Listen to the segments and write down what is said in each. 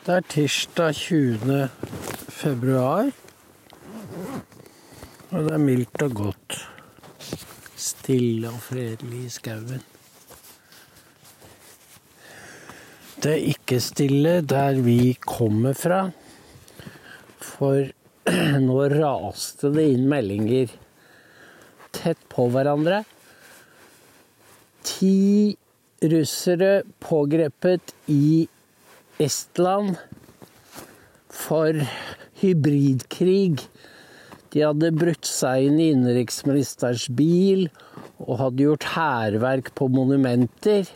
Det er tirsdag 20. februar. Og det er mildt og godt. Stille og fredelig i skauen. Det er ikke stille der vi kommer fra. For nå raste det inn meldinger tett på hverandre. Ti russere pågrepet i Estland for hybridkrig. De hadde brutt seg inn i innenriksministerens bil og hadde gjort hærverk på monumenter.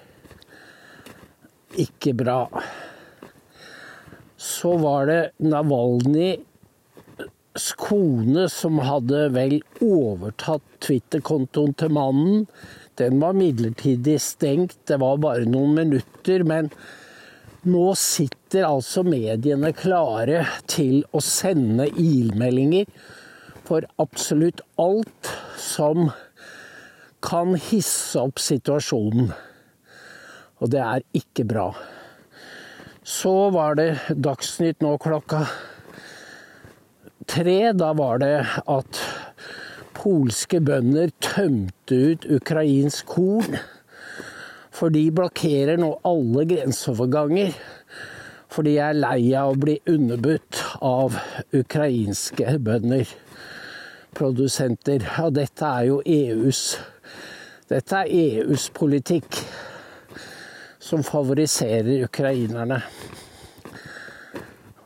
Ikke bra. Så var det Navalnyjs kone som hadde vel overtatt Twitter-kontoen til mannen. Den var midlertidig stengt, det var bare noen minutter. Men nå sitter altså mediene klare til å sende ilmeldinger for absolutt alt som kan hisse opp situasjonen. Og det er ikke bra. Så var det Dagsnytt nå klokka tre. Da var det at polske bønder tømte ut ukrainsk korn for de blokkerer nå alle grenseoverganger. For de er lei av å bli underbudt av ukrainske bønder, produsenter. Og dette er jo EUs Dette er EUs politikk som favoriserer ukrainerne.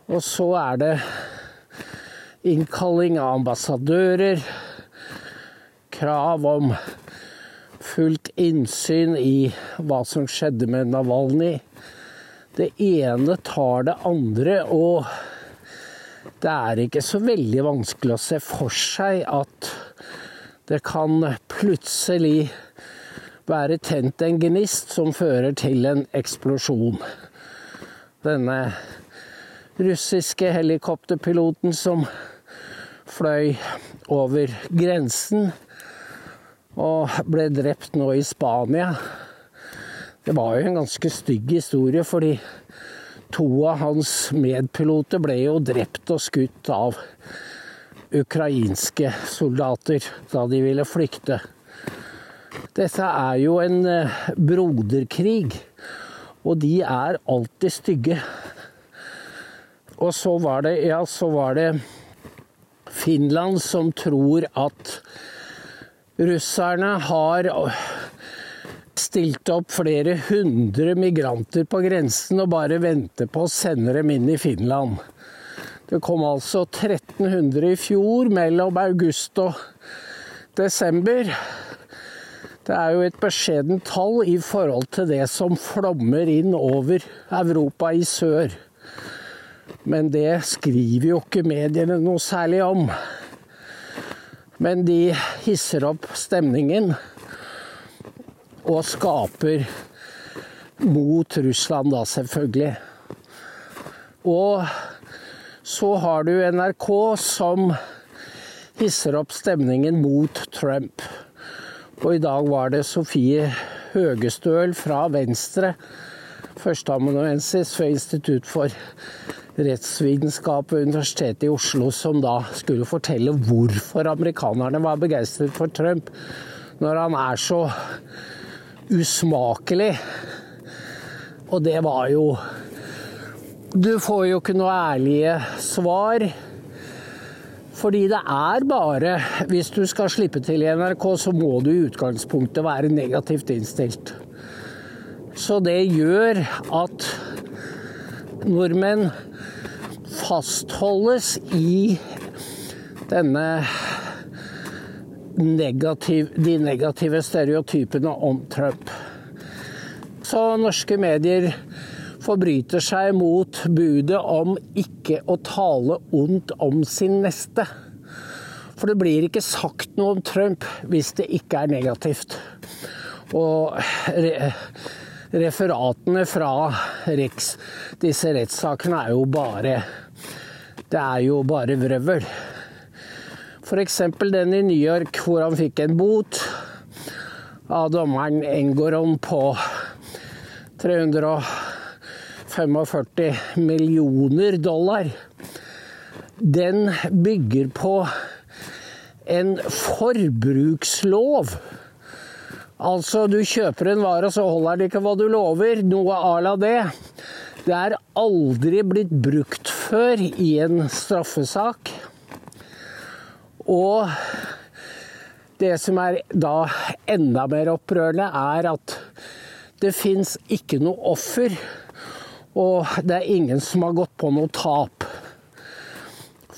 Og så er det innkalling av ambassadører, krav om fullt innsyn i hva som skjedde med Navalny. Det ene tar det andre, og det er ikke så veldig vanskelig å se for seg at det kan plutselig være tent en gnist som fører til en eksplosjon. Denne russiske helikopterpiloten som fløy over grensen og ble drept nå i Spania. Det var jo en ganske stygg historie, fordi to av hans medpiloter ble jo drept og skutt av ukrainske soldater da de ville flykte. Dette er jo en eh, broderkrig, og de er alltid stygge. Og så var det, ja, så var det Finland som tror at Russerne har stilt opp flere hundre migranter på grensen og bare venter på å sende dem inn i Finland. Det kom altså 1300 i fjor, mellom august og desember. Det er jo et beskjedent tall i forhold til det som flommer inn over Europa i sør. Men det skriver jo ikke mediene noe særlig om. Men de hisser opp stemningen og skaper mot Russland, da, selvfølgelig. Og så har du NRK som hisser opp stemningen mot Trump. Og i dag var det Sofie Høgestøl fra Venstre, førsteamanuensis ved Institutt for rettsvitenskap ved Universitetet i Oslo, som da skulle fortelle hvorfor amerikanerne var begeistret for Trump, når han er så usmakelig. Og det var jo Du får jo ikke noe ærlige svar. Fordi det er bare Hvis du skal slippe til i NRK, så må du i utgangspunktet være negativt innstilt. Så det gjør at nordmenn fastholdes i denne negativ, de negative stereotypene om Trump. Så norske medier forbryter seg mot budet om ikke å tale ondt om sin neste. For det blir ikke sagt noe om Trump hvis det ikke er negativt. Og referatene fra Rex, disse rettssakene er jo bare Det er jo bare vrøvl. F.eks. den i New York hvor han fikk en bot av dommeren Engoron på 345 millioner dollar, den bygger på en forbrukslov. Altså, du kjøper en vare, og så holder det ikke hva du lover. Noe à la det. Det er aldri blitt brukt før i en straffesak. Og det som er da enda mer opprørende, er at det fins ikke noe offer. Og det er ingen som har gått på noe tap.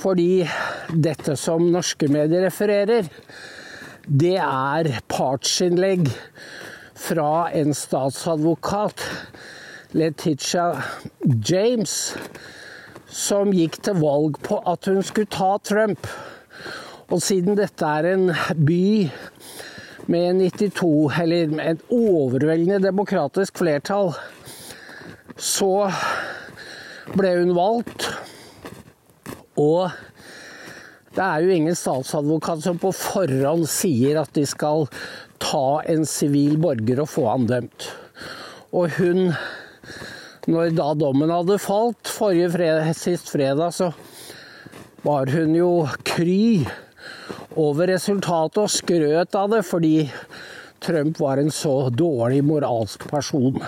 Fordi dette som norske medier refererer, det er partsinnlegg fra en statsadvokat, Letitia James, som gikk til valg på at hun skulle ta Trump. Og siden dette er en by med 92, eller et overveldende demokratisk flertall, så ble hun valgt. Og det er jo ingen statsadvokat som på forhånd sier at de skal ta en sivil borger og få han dømt. Og hun, når da dommen hadde falt forrige fredag, sist fredag, så var hun jo kry over resultatet og skrøt av det fordi Trump var en så dårlig moralsk person.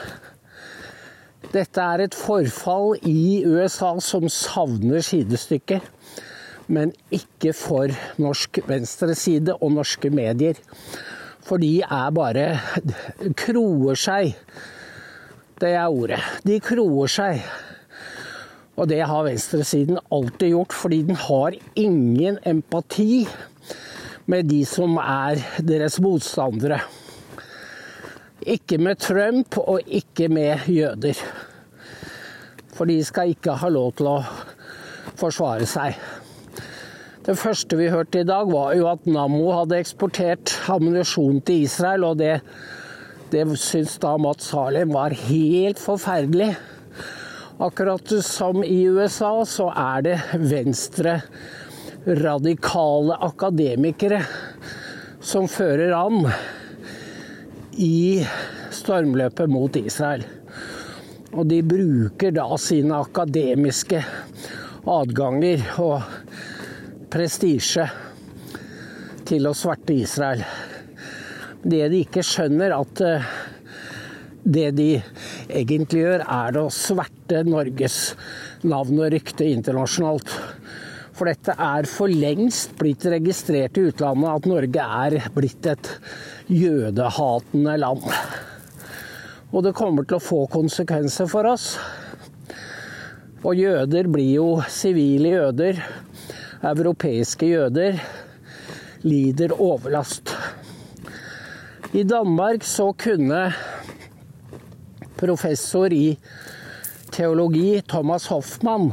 Dette er et forfall i USA som savner sidestykke, men ikke for norsk venstreside og norske medier. For de er bare kroer seg. Det er ordet. De kroer seg. Og det har venstresiden alltid gjort, fordi den har ingen empati med de som er deres motstandere. Ikke med Trump og ikke med jøder. For de skal ikke ha lov til å forsvare seg. Det første vi hørte i dag, var jo at Nammo hadde eksportert ammunisjon til Israel, og det, det syns da Mats Harlem var helt forferdelig. Akkurat som i USA, så er det venstre radikale akademikere som fører an i stormløpet mot Israel. Og de bruker da sine akademiske adganger og prestisje til å sverte Israel. Det de ikke skjønner, at eh, det de egentlig gjør, er å sverte Norges navn og rykte internasjonalt. For dette er for lengst blitt registrert i utlandet at Norge er blitt et jødehatende land. Og det kommer til å få konsekvenser for oss. Og jøder blir jo sivile jøder. Europeiske jøder lider overlast. I Danmark så kunne professor i teologi Thomas Hoffmann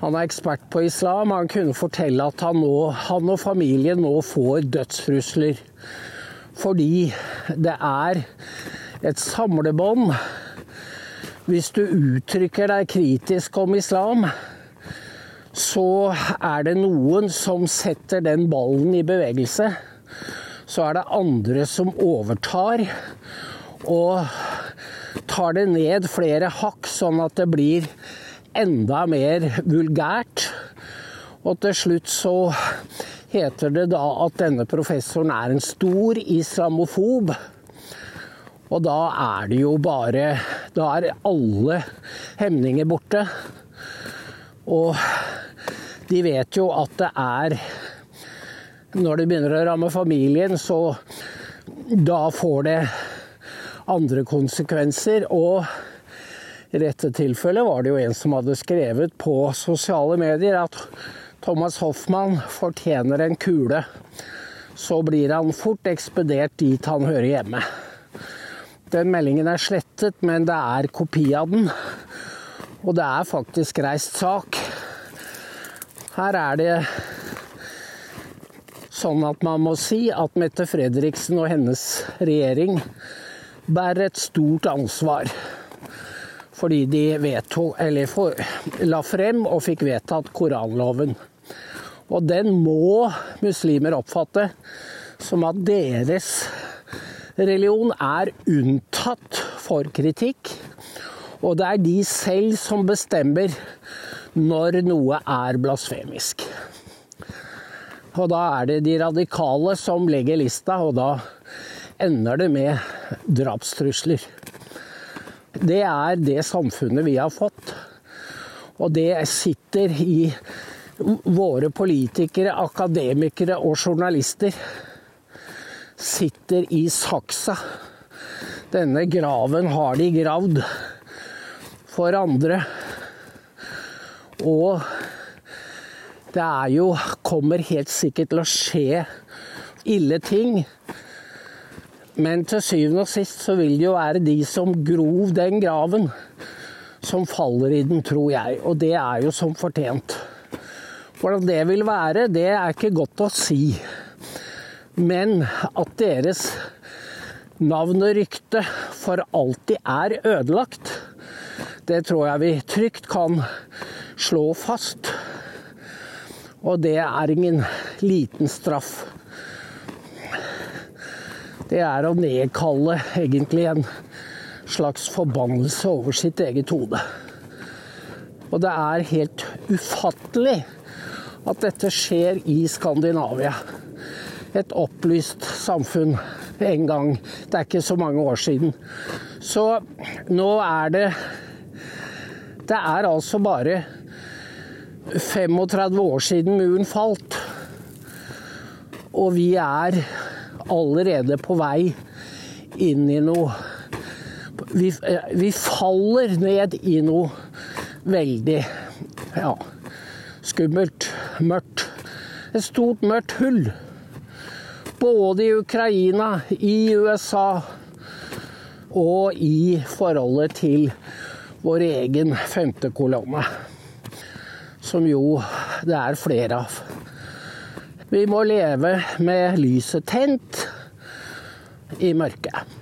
han er ekspert på islam. Han kunne fortelle at han, nå, han og familien nå får dødstrusler. Fordi det er et samlebånd. Hvis du uttrykker deg kritisk om islam, så er det noen som setter den ballen i bevegelse. Så er det andre som overtar og tar det ned flere hakk, sånn at det blir enda mer vulgært. Og til slutt så heter det da at denne professoren er en stor islamofob. Og da er det jo bare Da er alle hemninger borte. Og de vet jo at det er Når det begynner å ramme familien, så da får det andre konsekvenser. Og i dette tilfellet var det jo en som hadde skrevet på sosiale medier at Thomas Hoffmann fortjener en kule. Så blir han fort ekspedert dit han hører hjemme. Den meldingen er slettet, men det er kopi av den. Og det er faktisk reist sak. Her er det sånn at man må si at Mette Fredriksen og hennes regjering bærer et stort ansvar fordi de vedtok, eller for, la frem og fikk vedtatt koranloven. Og den må muslimer oppfatte som at deres religion er unntatt for kritikk. Og det er de selv som bestemmer når noe er blasfemisk. Og da er det de radikale som legger lista, og da ender det med drapstrusler. Det er det samfunnet vi har fått. Og det sitter i våre politikere, akademikere og journalister. Sitter i saksa. Denne graven har de gravd for andre. Og det er jo Kommer helt sikkert til å skje ille ting. Men til syvende og sist så vil det jo være de som grov den graven, som faller i den, tror jeg. Og det er jo som fortjent. Hvordan det vil være, det er ikke godt å si. Men at deres navn og rykte for alltid er ødelagt, det tror jeg vi trygt kan slå fast. Og det er ingen liten straff. Det er å nedkalle egentlig en slags forbannelse over sitt eget hode. Og det er helt ufattelig at dette skjer i Skandinavia. Et opplyst samfunn en gang. Det er ikke så mange år siden. Så nå er det Det er altså bare 35 år siden muren falt. Og vi er allerede på vei inn i noe Vi, vi faller ned i noe veldig ja, skummelt, mørkt. Et stort, mørkt hull. Både i Ukraina, i USA og i forholdet til vår egen femte kolonne som jo det er flere av. Vi må leve med lyset tent i mørket.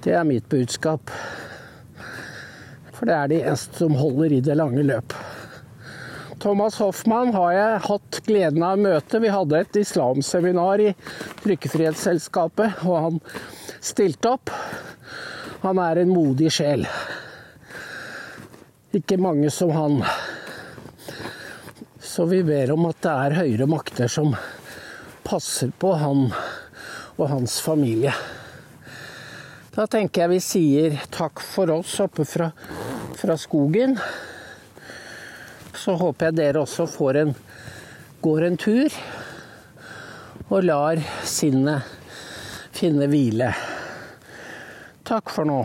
Det er mitt budskap. For det er de eneste som holder i det lange løp. Thomas Hoffmann har jeg hatt gleden av å møte. Vi hadde et islamseminar i Trykkefrihetsselskapet, og han stilte opp. Han er en modig sjel. Ikke mange som han. Så vi ber om at det er høyere makter som passer på han og hans familie. Da tenker jeg vi sier takk for oss oppe fra, fra skogen. Så håper jeg dere også får en, går en tur og lar sinnet finne hvile. Takk for nå.